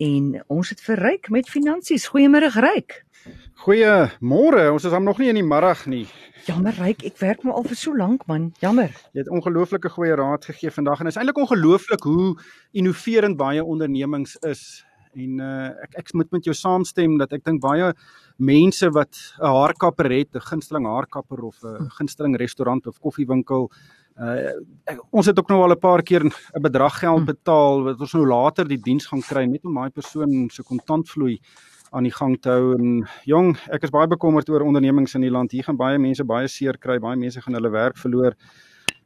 en ons het vir Ryk met finansies. Goeiemôre Ryk. Goeiemôre. Ons is hom nog nie in die middag nie. Jammer Ryk, ek werk maar al vir so lank man. Jammer. Jy het ongelooflike goeie raad gegee vandag en is eintlik ongelooflik hoe innoverend baie ondernemings is. En uh, ek ek moet met jou saamstem dat ek dink baie mense wat 'n haarkapper het, 'n gunsteling haarkapper of 'n gunsteling restaurant of koffiewinkel Uh ek, ons het ook nou al 'n paar keer 'n bedrag geld betaal wat ons nou later die diens gaan kry net om daai persoon se kontantvloei aan die gang te hou. En jong ek is baie bekommerd oor ondernemings in die land. Hier gaan baie mense baie seer kry baie mense gaan hulle werk verloor.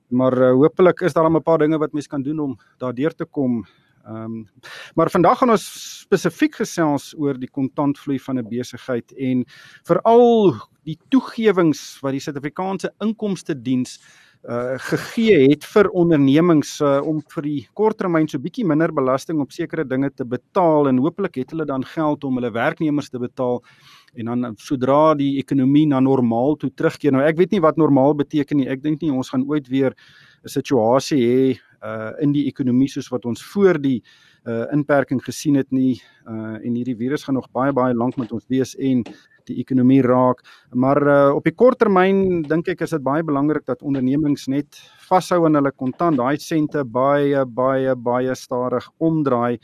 Maar uh, hopelik is daar 'n paar dinge wat mense kan doen om daardeur te kom. Um, maar vandag gaan ons spesifiek gesels oor die kontantvloei van 'n besigheid en veral die toegewings wat die Suid-Afrikaanse Inkomste Diens uh gegee het vir ondernemings uh, om vir die korttermyn so bietjie minder belasting op sekere dinge te betaal en hopelik het hulle dan geld om hulle werknemers te betaal en dan sodra die ekonomie na normaal toe terugkeer. Nou ek weet nie wat normaal beteken nie. Ek dink nie ons gaan ooit weer 'n situasie hê uh in die ekonomie soos wat ons voor die uh inperking gesien het nie uh en hierdie virus gaan nog baie baie lank met ons wees en die ekonomie raak. Maar uh op die kort termyn dink ek is dit baie belangrik dat ondernemings net vashou aan hulle kontant. Daai sente baie baie baie stadig omdraai.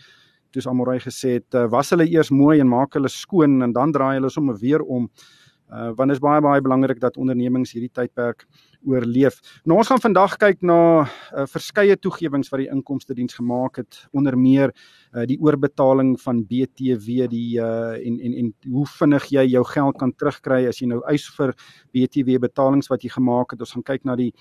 Toe's Amorey gesê het uh, was hulle eers mooi en maak hulle skoon en dan draai hulle sommer weer om. uh want dit is baie baie belangrik dat ondernemings hierdie tydperk oorleef. Nou ons gaan vandag kyk na uh, verskeie toegewings wat die inkomste diens gemaak het onder meer uh, die oorbetaling van BTW die uh, en en en hoe vinnig jy jou geld kan terugkry as jy nou eis vir BTW betalings wat jy gemaak het. Ons gaan kyk na die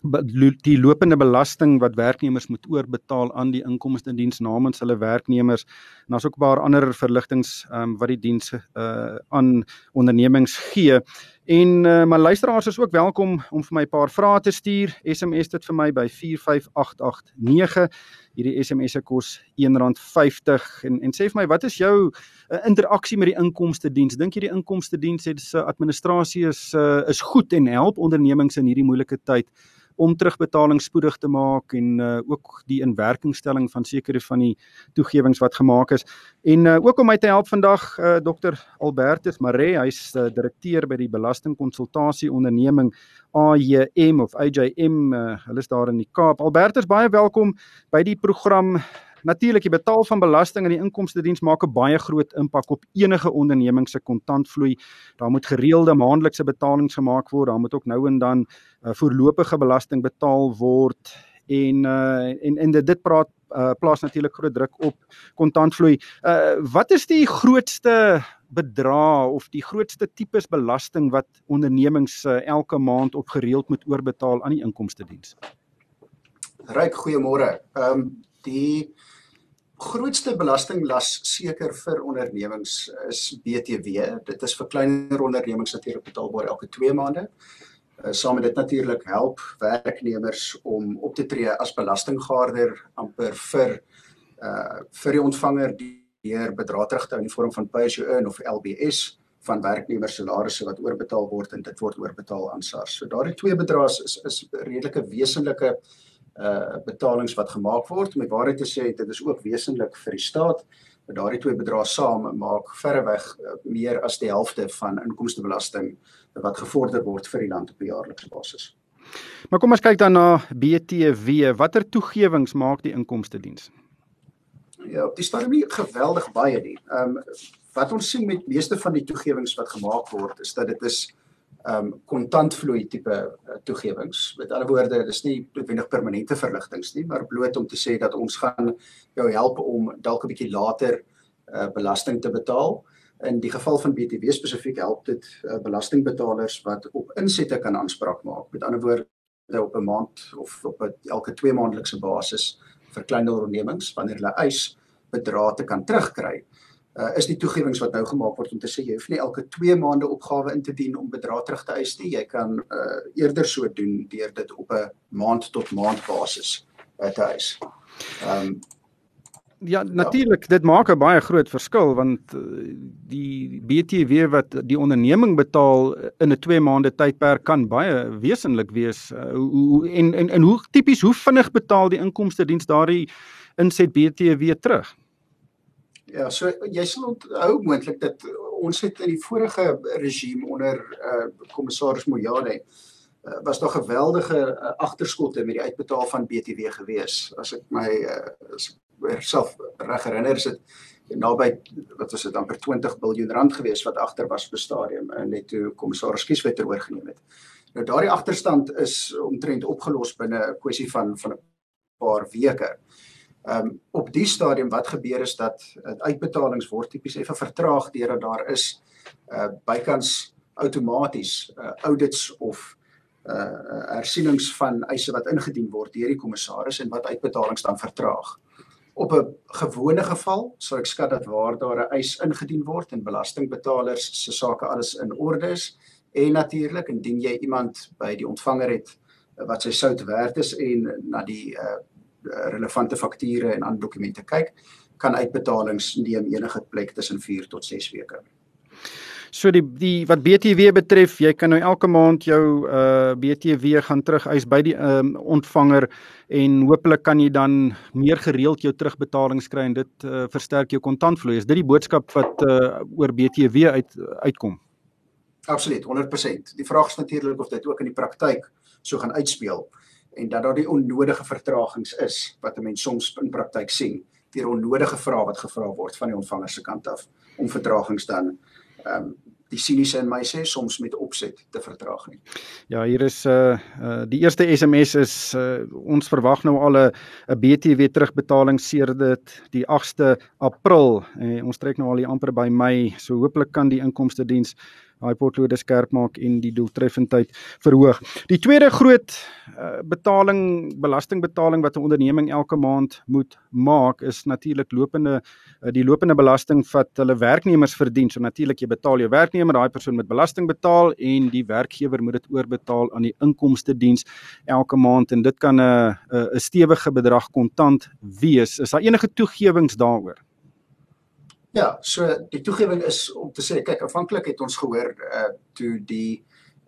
die lopende belasting wat werknemers moet oorbetaal aan die inkomste diens namens hulle werknemers en daar's ook 'n paar ander verligtings um, wat die diens uh, aan ondernemings gee en uh, my luisteraars is ook welkom om vir my 'n paar vrae te stuur. SMS dit vir my by 45889 hierdie SMS se kos R1.50 en en sê vir my wat is jou uh, interaksie met die inkomste diens dink jy die inkomste diens se administrasie is uh, is goed en help ondernemings in hierdie moeilike tyd om terugbetaling spoedig te maak en uh, ook die inwerkingstelling van sekere van die toegewings wat gemaak is. En uh, ook om my te help vandag uh, Dr Albertus Maree, hy's uh, direkteur by die belastingkonsultasie onderneming AJM of AJM, uh, hulle is daar in die Kaap. Albertus, baie welkom by die program Natuurlik, die betaal van belasting aan die inkomste diens maak 'n baie groot impak op enige onderneming se kontantvloei. Daar moet gereelde maandelikse betalings gemaak word, daar moet ook nou en dan uh, voorlopige belasting betaal word en uh, en en dit praat uh, plaas natuurlik groot druk op kontantvloei. Uh, wat is die grootste bedrag of die grootste tipes belasting wat ondernemings uh, elke maand of gereeld moet oorbetaal aan die inkomste diens? Ryk goeiemôre. Ehm um, die grootste belastinglas seker vir ondernemings is BTW. Dit is vir kleiner ondernemings natuurlik betaalbaar elke 2 maande. Uh, saam met dit natuurlik help werknemers om op te tree as belastinggaarder amper vir uh vir die ontvanger deur bedrag terug te hou in die vorm van pay as you earn of LBS van werknemers salarisse wat oorbetaal word en dit word oorbetaal aan SARS. So daardie twee bedrae is is redelike wesenlike uh uh betalings wat gemaak word. Met waarheid te sê, dit is ook wesentlik vir die staat. Maar daardie twee bedrae saam maak verreweg uh, meer as die helfte van inkomstebelasting wat gevorder word vir die land op 'n jaarlikse basis. Maar kom ons kyk dan na BTW. Watter toegewings maak die inkomste diens? Ja, op die stadium nie geweldig baie nie. Ehm um, wat ons sien met meeste van die toegewings wat gemaak word is dat dit is um kontantvloei tipe uh, toegewings. Met ander woorde, dis nie noodwendig permanente verligtings nie, maar bloot om te sê dat ons gaan jou help om dalk 'n bietjie later uh, belasting te betaal. In die geval van BTW spesifiek help dit uh, belastingbetalers wat op insette kan aanspraak maak. Met ander woorde op 'n maand of op 'n elke 2 maandelikse basis vir kleiner ondernemings wanneer hulle eis bedrae te kan terugkry uh, is die toegewings wat nou gemaak word om te sê jy hoef nie elke 2 maande opgawe in te dien om bedrag terug te eis nie. Jy kan uh, eerder so doen deur dit op 'n maand tot maand basis uh, te eis. Ehm um, Ja natuurlik dit maak 'n baie groot verskil want die BTW wat die onderneming betaal in 'n 2 maande tydperk kan baie wesenlik wees hoe en en en hoe tipies hoe vinnig betaal die inkomste diens daardie inset BTW terug? Ja, so jy sal onthou moontlik dat ons het in die vorige regime onder uh, kommissaris Moyane uh, was daar geweldige uh, agterskotte met die uitbetaal van BTW gewees. As ek my uh, as ek self reg herinner, is dit naby wat was dit amper 20 miljard rand gewees wat agter was 'n stadium en net toe kommissaris Kieswetter oorgeneem het. Nou daardie agterstand is omtrent opgelos binne 'n kwessie van van 'n paar weke. Ehm um, op die stadium wat gebeur is dat uh, uitbetalings word tipies effe vertraag deurdat daar is uh bykans outomaties uh, audits of uh hersienings van eise wat ingedien word deur die kommissaris en wat uitbetalings dan vertraag. Op 'n gewone geval sou ek skat dat waar daar 'n eis ingedien word en belastingbetalers se sake alles in orde is en natuurlik indien jy iemand by die ontvanger het wat sy sout werd is en na die uh Eh, relevante fakture en ander dokumente kyk, kan uitbetalings neem enige plek tussen 4 tot 6 weke. So die die wat BTW betref, jy kan nou elke maand jou uh BTW gaan terug eis by die um, ontvanger en hopelik kan jy dan meer gereeld jou terugbetalings kry en dit uh, versterk jou kontantvloei. Is dit die boodskap wat uh oor BTW uit uitkom? Absoluut, 100%. Die vraag is natuurlik of dit ook in die praktyk so gaan uitspeel en dat daar die onnodige vertragings is wat 'n mens soms in praktyk sien deur onnodige vrae wat gevra word van die ontvanger se kant af om vertragings dan ehm um, die siniese in my sê soms met opset te vertraag nie. Ja, hier is uh, uh die eerste SMS is uh, ons verwag nou al 'n 'n BTW terugbetaling sedert die 8ste April. Uh, ons trek nou al hier amper by Mei, so hopelik kan die inkomste diens daai potlode skerp maak en die doeltreffendheid verhoog. Die tweede groot uh, betaling belastingbetaling wat 'n onderneming elke maand moet maak is natuurlik lopende uh, die lopende belasting wat hulle werknemers verdien. So natuurlik jy betaal jou werknemer, daai persoon moet belasting betaal en die werkgewer moet dit oorbetaal aan die inkomste diens elke maand en dit kan 'n 'n stewige bedrag kontant wees. Is daar enige toegewings daaroor? Ja, so die toegewing is om te sê kyk aanvanklik het ons gehoor uh toe die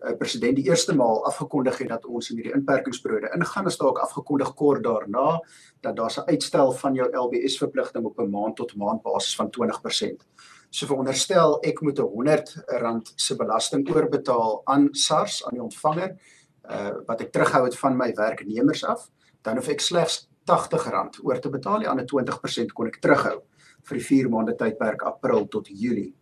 uh, president die eerste maal afgekondig het dat ons in hierdie inperkingsperiode ingaan is daar ook afgekondig kort daarna dat daar 'n uitstel van jou LBS verpligting op 'n maand tot maand basis van 20%. So veronderstel ek moet 'n 100 rand se belasting oorbetaal aan SARS aan die ontvanger uh wat ek terughou het van my werknemers af, dan hoef ek slegs 80 rand oor te betaal, die ander 20% kon ek terughou vir die 4 maande tydperk April tot Julie.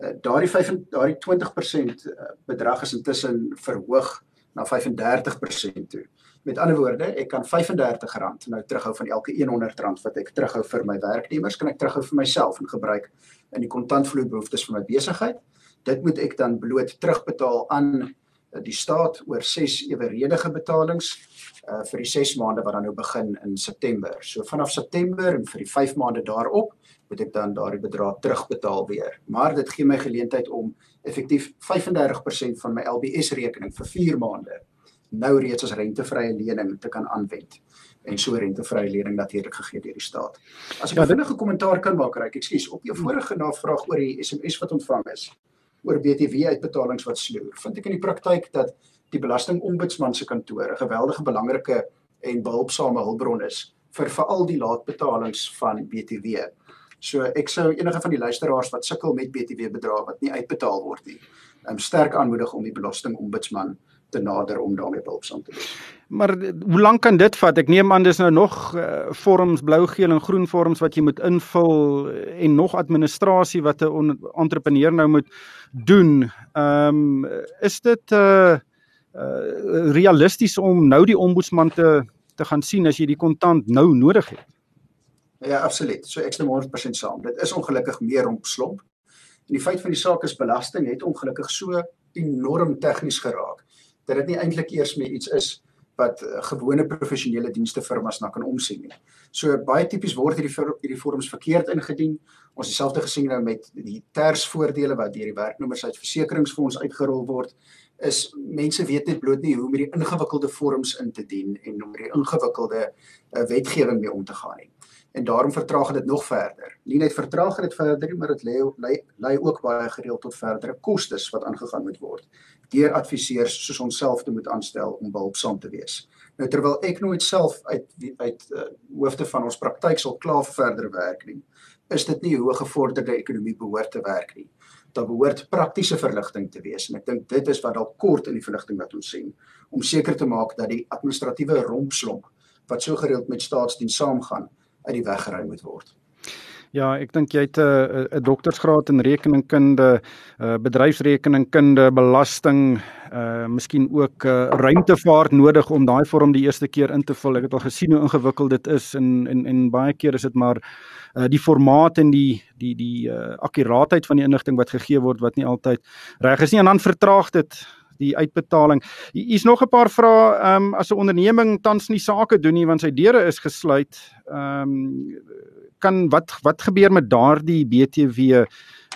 Uh, daardie 5 daardie 20% uh, bedrag is intussen verhoog na 35% toe. Met ander woorde, ek kan R35 nou terughou van elke R100 wat ek terughou vir my werknemers, kan ek terughou vir myself en gebruik in die kontantvloei behoeftes vir my besigheid. Dit moet ek dan bloot terugbetaal aan die staat oor 6 eweredige betalings uh vir die 6 maande wat dan nou begin in September. So vanaf September en vir die 5 maande daarop moet ek dan daardie bedrag terugbetaal weer. Maar dit gee my geleentheid om effektief 35% van my LBS rekening vir 4 maande nou reeds as rentevrye lening te kan aanwend en so rentevrye lening natuurlik gegee deur die staat. As ek ja, 'n vinnige kommentaar kan maak, kyk, ekskuus, op jou vorige navraag oor die SMS wat ontvang is oor BTW uitbetalings wat sloer, vind ek in die praktyk dat die belastingombudsman se kantoor 'n geweldige belangrike en behulpsame hulpbron is vir veral die laatbetalings van BTW. So ek sou enige van die luisteraars wat sukkel met BTW bedrae wat nie uitbetaal word nie, um, sterk aanmoedig om die belastingombudsman te nader om daarmee behulpsaam te wees. Maar hoe lank kan dit vat? Ek neem aan dis nou nog uh, vorms blou, geel en groen vorms wat jy moet invul en nog administrasie wat 'n entrepreneur nou moet doen. Ehm um, is dit 'n uh, uh, realisties om nou die ombudsman te te gaan sien as jy die kontant nou nodig het? Ja, absoluut. So ek stem 100% saam. Dit is ongelukkig meer omslomp. En die feit van die saak is belasting het ongelukkig so enorm tegnies geraak dat dit nie eintlik eers meer iets is wat uh, gewone professionele dienste firmas na kan omsien nie. So baie tipies word hierdie hierdie vorms verkeerd ingedien. Ons dieselfde gesien nou met die tersvoordele wat deur die werknemers uit versekeringsfonds uitgerol word is mense weet net bloot nie hoe om hierdie ingewikkelde vorms in te dien en om hierdie ingewikkelde uh, wetgewing mee om te gaan nie en daarom vertraag dit nog verder. Nie net vertraag dit verder nie, maar dit lei lei ook baie gereeld tot verdere kostes wat aangegaan moet word deur adviseurs soos onsself te moet aanstel om behulpsaam te wees. Nou terwyl ek nooit self uit uit uh, hoofde van ons praktyk sal klaar vir verdere werk nie, is dit nie hoe 'n gevorderde ekonomie behoort te werk nie. Daar behoort praktiese verligting te wees en ek dink dit is wat dalk kort in die verligting wat ons sien om seker te maak dat die administratiewe rompslomp wat so gereeld met staatsdiens saamgaan uit die weg geruim moet word. Ja, ek dink jy het 'n 'n doktorsgraad in rekeningkunde, uh bedryfsrekeningkunde, belasting, uh miskien ook uh ruimtevaart nodig om daai vorm die eerste keer in te vul. Ek het al gesien hoe ingewikkeld dit is en en en baie keer is dit maar uh die formaat en die die die uh akkuraatheid van die inligting wat gegee word wat nie altyd reg is nie en dan vertraag dit die uitbetaling. Hier is nog 'n paar vrae ehm um, as 'n onderneming tans nie sake doen nie want sy deure is gesluit. Ehm um, kan wat wat gebeur met daardie BTW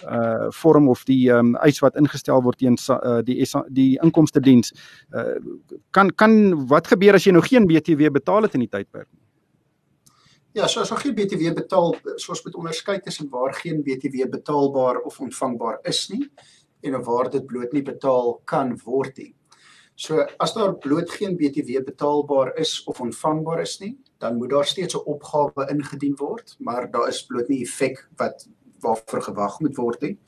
uh vorm of die um, eis wat ingestel word teen uh, die die inkomste diens. Uh kan kan wat gebeur as jy nou geen BTW betaal het in die tydperk nie? Ja, so as jy geen BTW betaal, soos met onderskeid tussen waar geen BTW betaalbaar of ontvangbaar is nie en waar dit bloot nie betaal kan word nie. So as daar bloot geen BTW betaalbaar is of ontvangbaar is nie, dan moet daar steeds 'n opgawe ingedien word, maar daar is bloot nie effek wat waarvoor gewag moet word nie.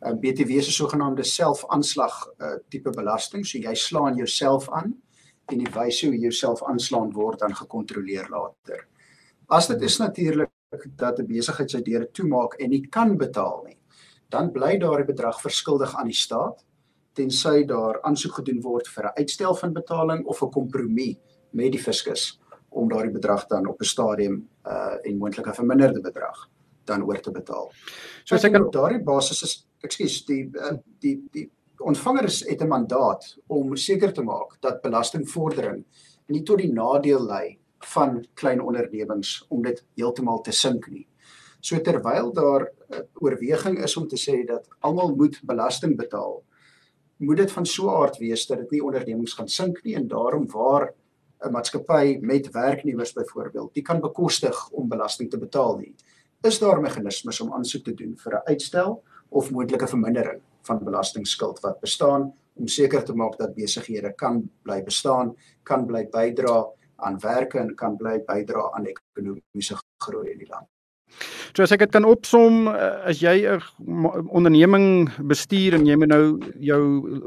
Uh, BTW is 'n sogenaamde selfaanslag uh, tipe belasting, so jy slaan jouself aan en die wyse hoe jy jouself aanslaan word dan gekontroleer later. As dit is natuurlik dat 'n besigheid sy deure toemaak en nie kan betaal nie, dan bly daardie bedrag verskuldig aan die staat tensy daar aansoek gedoen word vir 'n uitstel van betaling of 'n kompromie met die fiskus om daardie bedrag dan op 'n stadium uh en moontlik 'n verminderde bedrag dan oor te betaal. So as ek op daardie basis is, ekskuus, die uh, die die ontvanger het 'n mandaat om seker te maak dat belastingvordering nie tot die nadeel lei van klein ondernemings om dit heeltemal te sink nie. So terwyl daar uh, oorweging is om te sê dat almal moet belasting betaal, moet dit van so 'n aard wees dat dit nie ondernemings gaan sink nie en daarom waar 'n maatskappy met werknemers byvoorbeeld, die kan bekostig om belasting te betaal nie. Is daar meganismes om aansoek te doen vir 'n uitstel of moontlike vermindering van belastingskuld wat bestaan om seker te maak dat besighede kan bly bestaan, kan bly bydra aan werke en kan bly bydra aan ekonomiese groei in die land. So as ek dit kan opsom, eh, as jy 'n onderneming bestuur en jy moet nou jou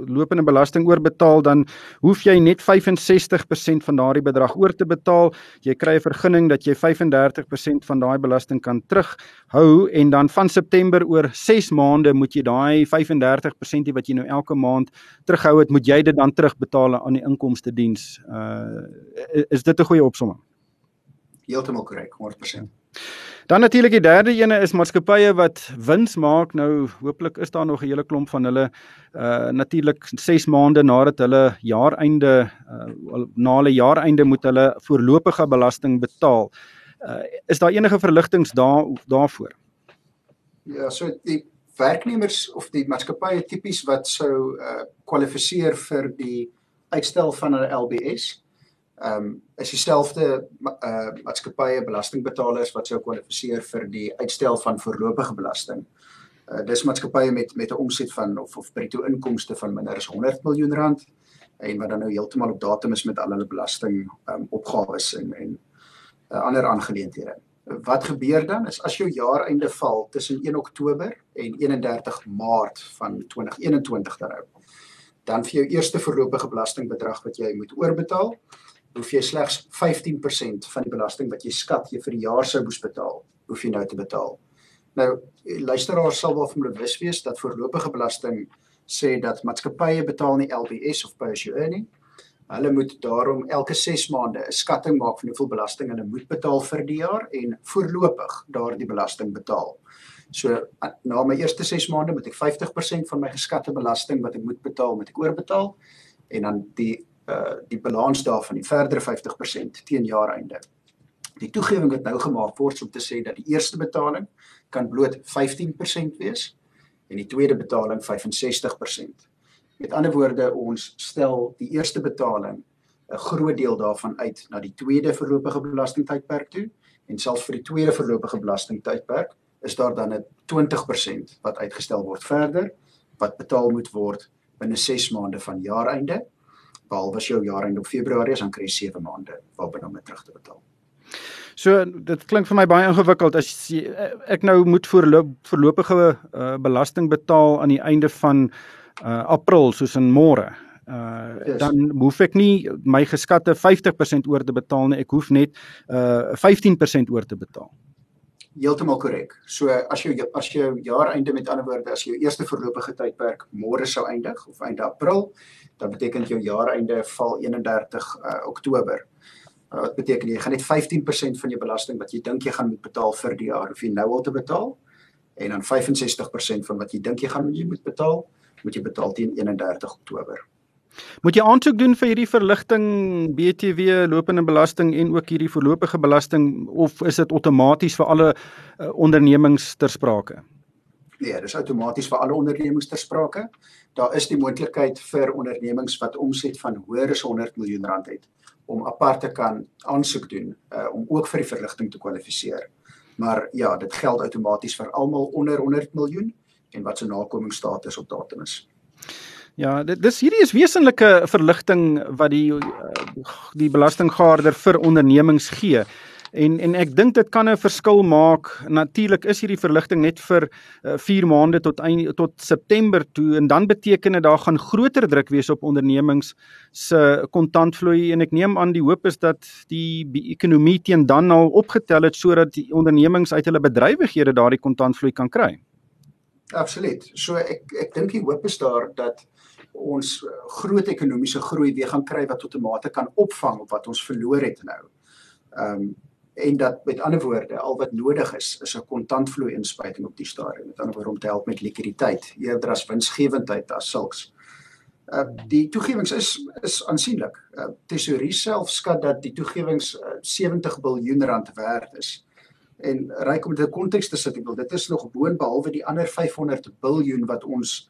lopende belasting oorbetaal, dan hoef jy net 65% van daardie bedrag oor te betaal. Jy kry 'n vergunning dat jy 35% van daai belasting kan terughou en dan van September oor 6 maande moet jy daai 35% wat jy nou elke maand terughou het, moet jy dit dan terugbetaal aan die inkomste diens. Uh is dit 'n goeie opsomming? Heeltemal korrek, 100%. Dan natuurlik die derde ene is maatskappye wat wins maak. Nou hooplik is daar nog 'n hele klomp van hulle uh natuurlik 6 maande nadat hulle jaareinde uh na hulle jaareinde moet hulle voorlopige belasting betaal. Uh is daar enige verligtings daar daarvoor? Ja, so die werknemers of die maatskappye tipies wat sou uh kwalifiseer vir die uitstel van hulle LBS ehm um, is dieselfde uh maatskappye belastingbetalers wat sou kwalifiseer vir die uitstel van voorlopige belasting. Uh dis maatskappye met met 'n omset van of of bruto inkomste van minder as 100 miljoen rand en wat dan nou heeltemal op datum is met al hulle belasting ehm um, opgawes en en uh, ander aangeleenthede. Wat gebeur dan is as jou jaareinde val tussen 1 Oktober en 31 Maart van 2021 dan nou dan vir jou eerste voorlopige belastingbedrag wat jy moet oorbetaal hoef jy slegs 15% van die belasting wat jy skat jy vir die jaar sou moes betaal, hoef jy nou te betaal. Nou luisteraars sal wel bewus wees dat voorlopige belasting sê dat maatskappye betaal nie LBS of pay as you earn nie. Hulle moet daarom elke 6 maande 'n skatting maak van hoeveel belasting hulle moet betaal vir die jaar en voorlopig daardie belasting betaal. So na my eerste 6 maande moet ek 50% van my geskatte belasting wat ek moet betaal, moet ek oorbetaal en dan die uh die balans daarvan die verdere 50% teen jaareinde. Die toegewing wat nou gemaak word om te sê dat die eerste betaling kan bloot 15% wees en die tweede betaling 65%. Met ander woorde, ons stel die eerste betaling 'n groot deel daarvan uit na die tweede voorlopige belastingtydperk toe en selfs vir die tweede voorlopige belastingtydperk is daar dan 'n 20% wat uitgestel word verder wat betaal moet word binne 6 maande van jaareinde behalwe as jou jaar einde op Februarie is dan kry jy 7 maande waarbinne om dit terug te betaal. So dit klink vir my baie ingewikkeld as ek nou moet voorloop voorlopige uh, belasting betaal aan die einde van uh, April soos in môre. Uh yes. dan hoef ek nie my geskatte 50% oor te betaal nie. Ek hoef net uh 15% oor te betaal. Heeltemal korrek. So as jy as jy jaar einde met ander woorde as jy jou eerste voorlopige tydperk môre sou eindig of einde April, dan beteken jou jaar einde val 31 uh, Oktober. Uh, wat beteken jy gaan net 15% van jou belasting wat jy dink jy gaan moet betaal vir die jaar of jy nou al te betaal en dan 65% van wat jy dink jy gaan moet betaal, moet jy betaal teen 31 Oktober. Moet jy aansoek doen vir hierdie verligting BTW lopende belasting en ook hierdie voorlopige belasting of is dit outomaties vir alle uh, ondernemings ter sprake? Nee, dis outomaties vir alle ondernemings ter sprake. Daar is die moontlikheid vir ondernemings wat omset van hoër as 100 miljoen rand het om apart te kan aansoek doen uh, om ook vir die verligting te kwalifiseer. Maar ja, dit geld outomaties vir almal onder 100 miljoen en wat se nakomingsstatus op datum is. Ja, dit dis hierdie is wesenlike verligting wat die die belastinggaarder vir ondernemings gee. En en ek dink dit kan 'n verskil maak. Natuurlik is hierdie verligting net vir 4 uh, maande tot eind tot September toe en dan beteken dit daar gaan groter druk wees op ondernemings se kontantvloei en ek neem aan die hoop is dat die, die ekonomie teen dan al opgetel het sodat die ondernemings uit hulle bedrywighede daardie kontantvloei kan kry. Absoluut. So ek ek dink die hoop is daar dat ons eh, groot ekonomiese groei weer gaan kry wat outomate kan opvang op wat ons verloor het nou. Ehm um, en dat met ander woorde al wat nodig is is 'n kontantvloei inspuiting op die stadium. Met ander woorde om te help met likwiditeit eerder as winsgewendheid as sulks. Uh die toegewings is is aansienlik. Uh, Tesorie self skat dat die toegewings uh, 70 miljard rand werd is. En ryk om dit in konteks te sit, ek wil dit is nog boonbehalwe die ander 500 miljard wat ons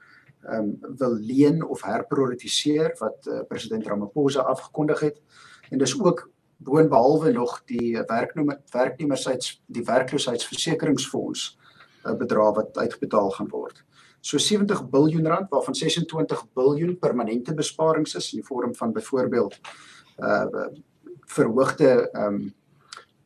um, wil leen of herprioritiseer wat uh, president Ramaphosa afgekondig het en dis ook boonbehalwe nog die werknemer werknemersheids die werkloosheidsversekeringsfonds 'n uh, eh, bedrag wat uitbetaal gaan word. So 70 miljard rand waarvan 26 miljard permanente besparings is in die vorm van byvoorbeeld uh verhoogde ehm um,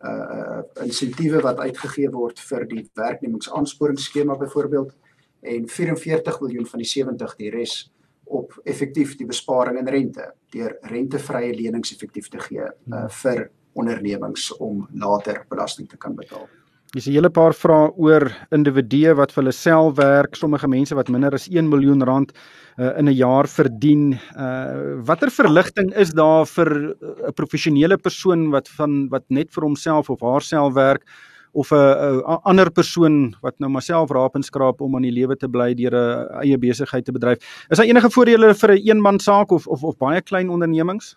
uh insentiewe wat uitgegee word vir die werknemingsaansporingsskema byvoorbeeld en 44 miljoen van die 70 die res op effektief die besparing in rente deur rentevrye lenings effektief te gee uh, vir ondernemings om later belasting te kan betaal. Dis 'n hele paar vrae oor individue wat vir hulle self werk, sommige mense wat minder as 1 miljoen rand uh, in 'n jaar verdien. Uh watter verligting is daar vir 'n uh, professionele persoon wat van wat net vir homself of haarself werk? Of 'n ander persoon wat nou maar self raap en skraap om aan die lewe te bly deur 'n eie besigheid te bedryf. Is daar enige voordele vir 'n een eenman saak of of of baie klein ondernemings?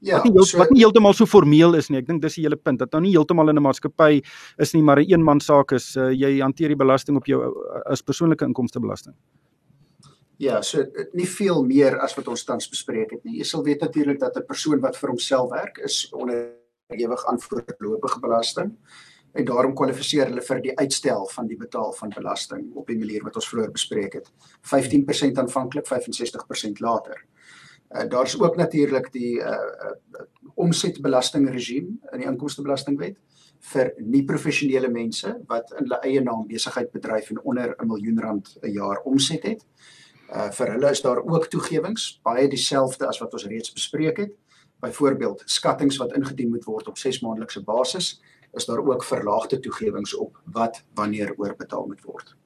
Ja, wat nie, heel, so, wat nie heeltemal so formeel is nie. Ek dink dis die hele punt dat nou nie heeltemal in 'n maatskappy is nie, maar 'n een eenman saak is uh, jy hanteer die belasting op jou uh, as persoonlike inkomstebelasting. Ja, so nie veel meer as wat ons tans bespreek het nie. Jy sal weet natuurlik dat 'n persoon wat vir homself werk is onderhewig aan voorlopige belasting en daarom kwalifiseer hulle vir die uitstel van die betaal van belasting op die manier wat ons vroeër bespreek het. 15% aanvanklik, 65% later. Uh, Daar's ook natuurlik die uh, uh, omsetbelastingregime in die inkomstebelastingwet vir nie professionele mense wat in hulle eie naam besigheid bedryf en onder 'n miljoen rand 'n jaar omset het. Uh vir hulle is daar ook toegewings, baie dieselfde as wat ons reeds bespreek het. Byvoorbeeld skattings wat ingedien moet word op 6 maandelikse basis is daar ook verlaagde toegewings op wat wanneer oorbetaal moet word.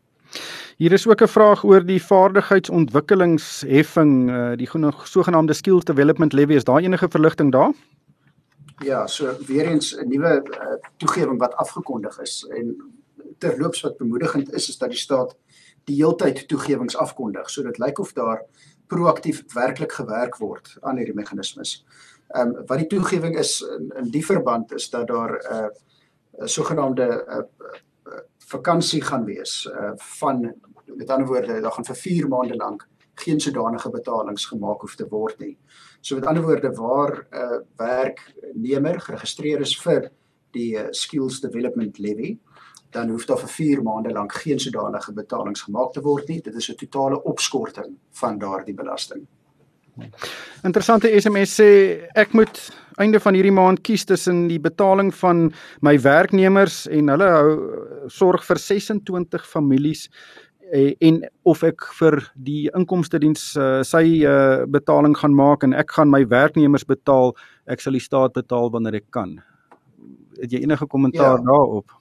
Hier is ook 'n vraag oor die vaardigheidsontwikkelingsheffing, uh, die sogenaamde skill development levy. Is daar enige verligting daar? Ja, so weer eens 'n nuwe uh, toegewing wat afgekondig is en terloops wat bemoedigend is is dat die staat die heeltyd toegewings afkondig. So dit lyk of daar proaktief werklik gewerk word aan hierdie meganismes. Ehm um, wat die toegewing is in, in die verband is dat daar 'n uh, 'n sogenaamde uh, uh, vakansie gaan wees uh, van met ander woorde daar gaan vir 4 maande lank geen sodanige betalings gemaak hoef te word nie. So met ander woorde waar 'n uh, werknemer geregistreer is vir die uh, skills development levy dan hoef daar vir 4 maande lank geen sodanige betalings gemaak te word nie. Dit is 'n totale opskorting van daardie belasting. Interessante SMS sê ek moet einde van hierdie maand kies tussen die betaling van my werknemers en hulle hou sorg vir 26 families eh, en of ek vir die inkomste diens uh, sy uh, betaling gaan maak en ek gaan my werknemers betaal, ek sal die staat betaal wanneer ek kan. Het jy enige kommentaar ja. daarop?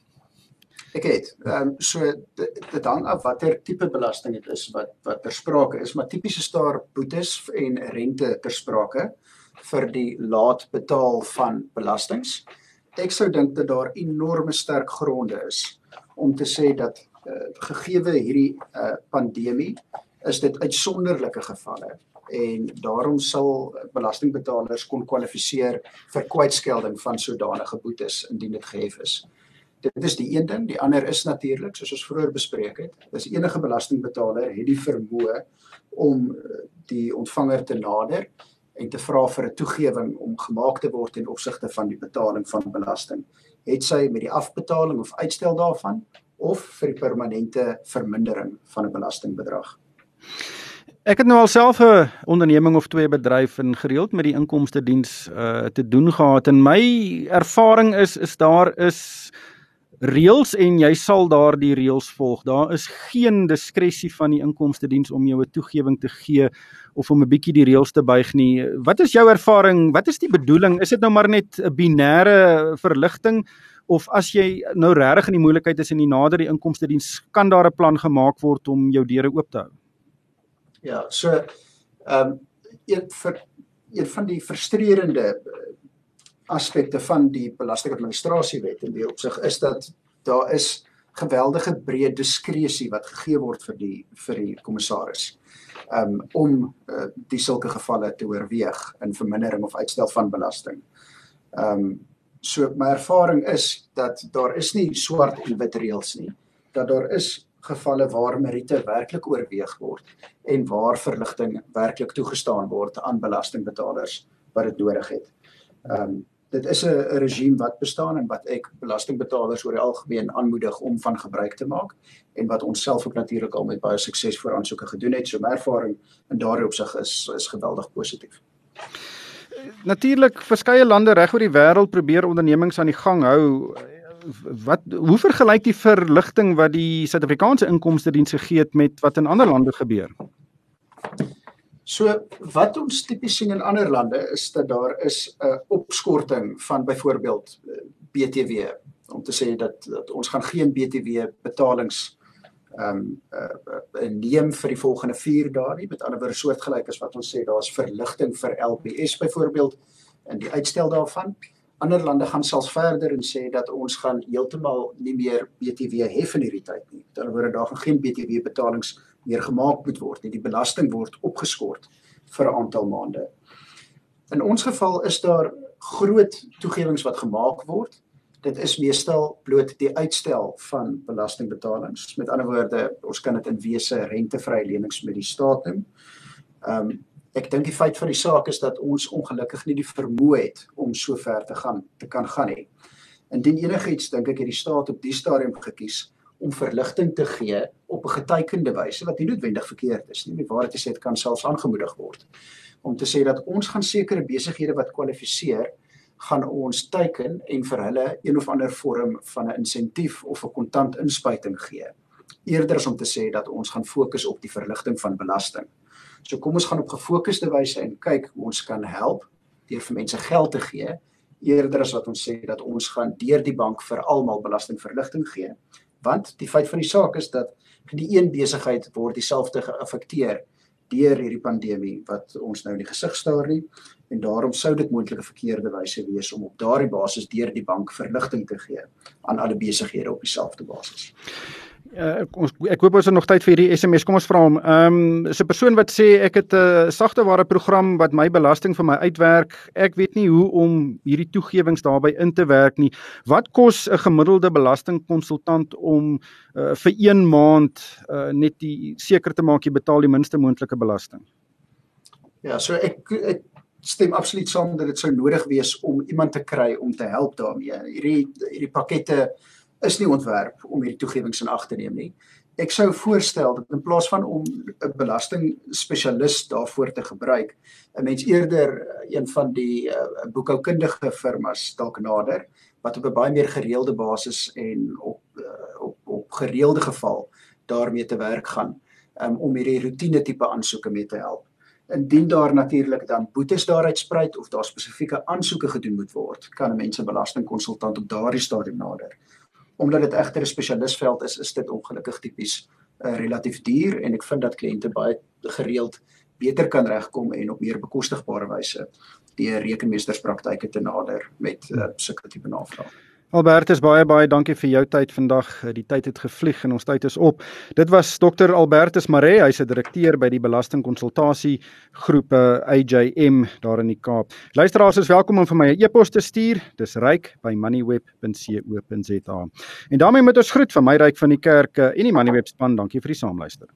Ek het. Ehm um, so dit, hang af watter tipe belasting dit is wat wat ter sprake is, maar tipies is daar boetes en rente ter sprake vir die laat betaal van belastings. Ek sou dink dat daar enorme sterk gronde is om te sê dat uh, gegeewe hierdie uh, pandemie is dit uitsonderlike gevalle en daarom sal belastingbetalers kon kwalifiseer vir kwytskelding van sodanige boetes indien dit gehef is. Dit is die een ding, die ander is natuurlik soos ons vroeër bespreek het, is enige belastingbetaler het die vermoë om eh, die ontvanger te nader en te vra vir 'n toegewing om gemaak te word in opsigte van die betaling van belasting. Het sy met die afbetaling of uitstel daarvan of vir die permanente vermindering van 'n belastingbedrag. Ek het nou alself 'n onderneming of twee bedryf en gereeld met die inkomste diens uh te doen gehad en my ervaring is is daar is reëls en jy sal daardie reëls volg. Daar is geen diskresie van die inkomste diens om jou 'n toegewing te gee of om 'n bietjie die reëls te buig nie. Wat is jou ervaring? Wat is die bedoeling? Is dit nou maar net 'n binêre verligting of as jy nou regtig in die moeilikheid is en die nader die inkomste diens kan daar 'n plan gemaak word om jou deure oop te hou? Ja, so ehm um, een vir een van die frustrerende aspekte van die belastingadministrasiewet in die opsig is dat daar is geweldige breë diskresie wat gegee word vir die vir die kommissaris um, om uh, die sulke gevalle te oorweeg in vermindering of uitstel van belasting. Ehm um, so my ervaring is dat daar is nie swart en wit reëls nie. Dat daar is gevalle waar meriete werklik oorweeg word en waar verligting werklik toegestaan word aan belastingbetalers wat dit nodig het. Ehm um, dit is 'n regime wat bestaan en wat ek belastingbetalers oor die algemeen aanmoedig om van gebruik te maak en wat ons self ook natuurlik al met baie sukses voor aansoeke gedoen het. So my ervaring in daardie opsig is is geweldig positief. Natuurlik verskeie lande reg oor die wêreld probeer ondernemings aan die gang hou. Wat hoe vergelyk die verligting wat die Suid-Afrikaanse inkomste diens gegee het met wat in ander lande gebeur? So wat ons tipies sien in ander lande is dat daar is 'n opskorting van byvoorbeeld eh, BTW om te sê dat dat ons gaan geen BTW betalings ehm um, uh, uh, neem vir die volgende 4 dae nie met ander woorde soortgelyk as wat ons sê daar's verligting vir LPS byvoorbeeld in die uitstel daarvan. Ander lande gaan selfs verder en sê dat ons gaan heeltemal nie meer BTW hef in hierdie tyd nie. Met ander woorde daar gaan geen BTW betalings meer gemaak moet word nie. Die belasting word opgeskort vir 'n aantal maande. In ons geval is daar groot toegewings wat gemaak word. Dit is meestal bloot die uitstel van belastingbetalings. Met ander woorde, ons kan dit in wese rentevrye lenings met die staat noem. Ehm um, ek dink die feit van die saak is dat ons ongelukkig nie die vermoë het om so ver te gaan te kan gaan nie. Indien enigiets dink ek het die staat op die stadium gekies om verligting te gee op 'n getekende wyse wat nie noodwendig verkeerd is nie. Waarheid is dit kan selfs aangemoedig word om te sê dat ons gaan sekere besighede wat kwalifiseer gaan ons teiken en vir hulle een of ander vorm van 'n insentief of 'n kontant inspuiting gee. Eerder as om te sê dat ons gaan fokus op die verligting van belasting. So kom ons gaan op gefokusde wyse en kyk hoe ons kan help deur vir mense geld te gee eerder as wat ons sê dat ons gaan deur die bank vir almal belastingverligting gee want die feit van die saak is dat die een besigheid word dieselfde geaffekteer deur hierdie pandemie wat ons nou in die gesig staar nie en daarom sou dit moontlik 'n verkeerde wyse wees om op daardie basis deur die bank verligting te gee aan alle besighede op dieselfde basis. Uh, ons ek hoop ons het nog tyd vir hierdie SMS. Kom ons vra hom. Ehm um, is 'n persoon wat sê ek het 'n uh, sagteware program wat my belasting vir my uitwerk. Ek weet nie hoe om hierdie toegewings daarbey in te werk nie. Wat kos 'n gemiddelde belastingkonsultant om uh, vir 1 maand uh, net die seker te maak jy betaal die minste moontlike belasting? Ja, so ek ek stem absoluut saam dat dit sou nodig wees om iemand te kry om te help daarmee. Hierdie hierdie pakkette is nie ontwerp om hierdie toegewings in ag te neem nie. Ek sou voorstel dat in plaas van om 'n belasting spesialis daarvoor te gebruik, 'n mens eerder een van die uh, boekhoukundige firmas dalk nader wat op 'n baie meer gereelde basis en op uh, op op gereelde geval daarmee te werk gaan um, om hierdie roetine tipe aansoeke mee te help. Indien daar natuurlik dan boetes daaruit spruit of daar spesifieke aansoeke gedoen moet word, kan 'n mens 'n belastingkonsultant op daardie stadium nader. Omdat dit egter 'n spesialistveld is, is dit ongelukkig tipies uh, relatief duur en ek vind dat kliënte baie gereeld beter kan regkom en op meer bekostigbare wyse die rekenmeesterspraktyke te nader met uh, sulke tipe navrae. Albertus baie baie dankie vir jou tyd vandag. Eh, die tyd het gevlieg en ons tyd is op. Dit was Dr Albertus Maree, hy's 'n direkteur by die belastingkonsultasie groepe AJM daar in die Kaap. Luisteraars is welkom om vir my 'n e-pos te stuur. Dis ryk@moneyweb.co.za. En daarmee moet ons groet van my ryk van die kerk en die Moneyweb span. Dankie vir die saamluister.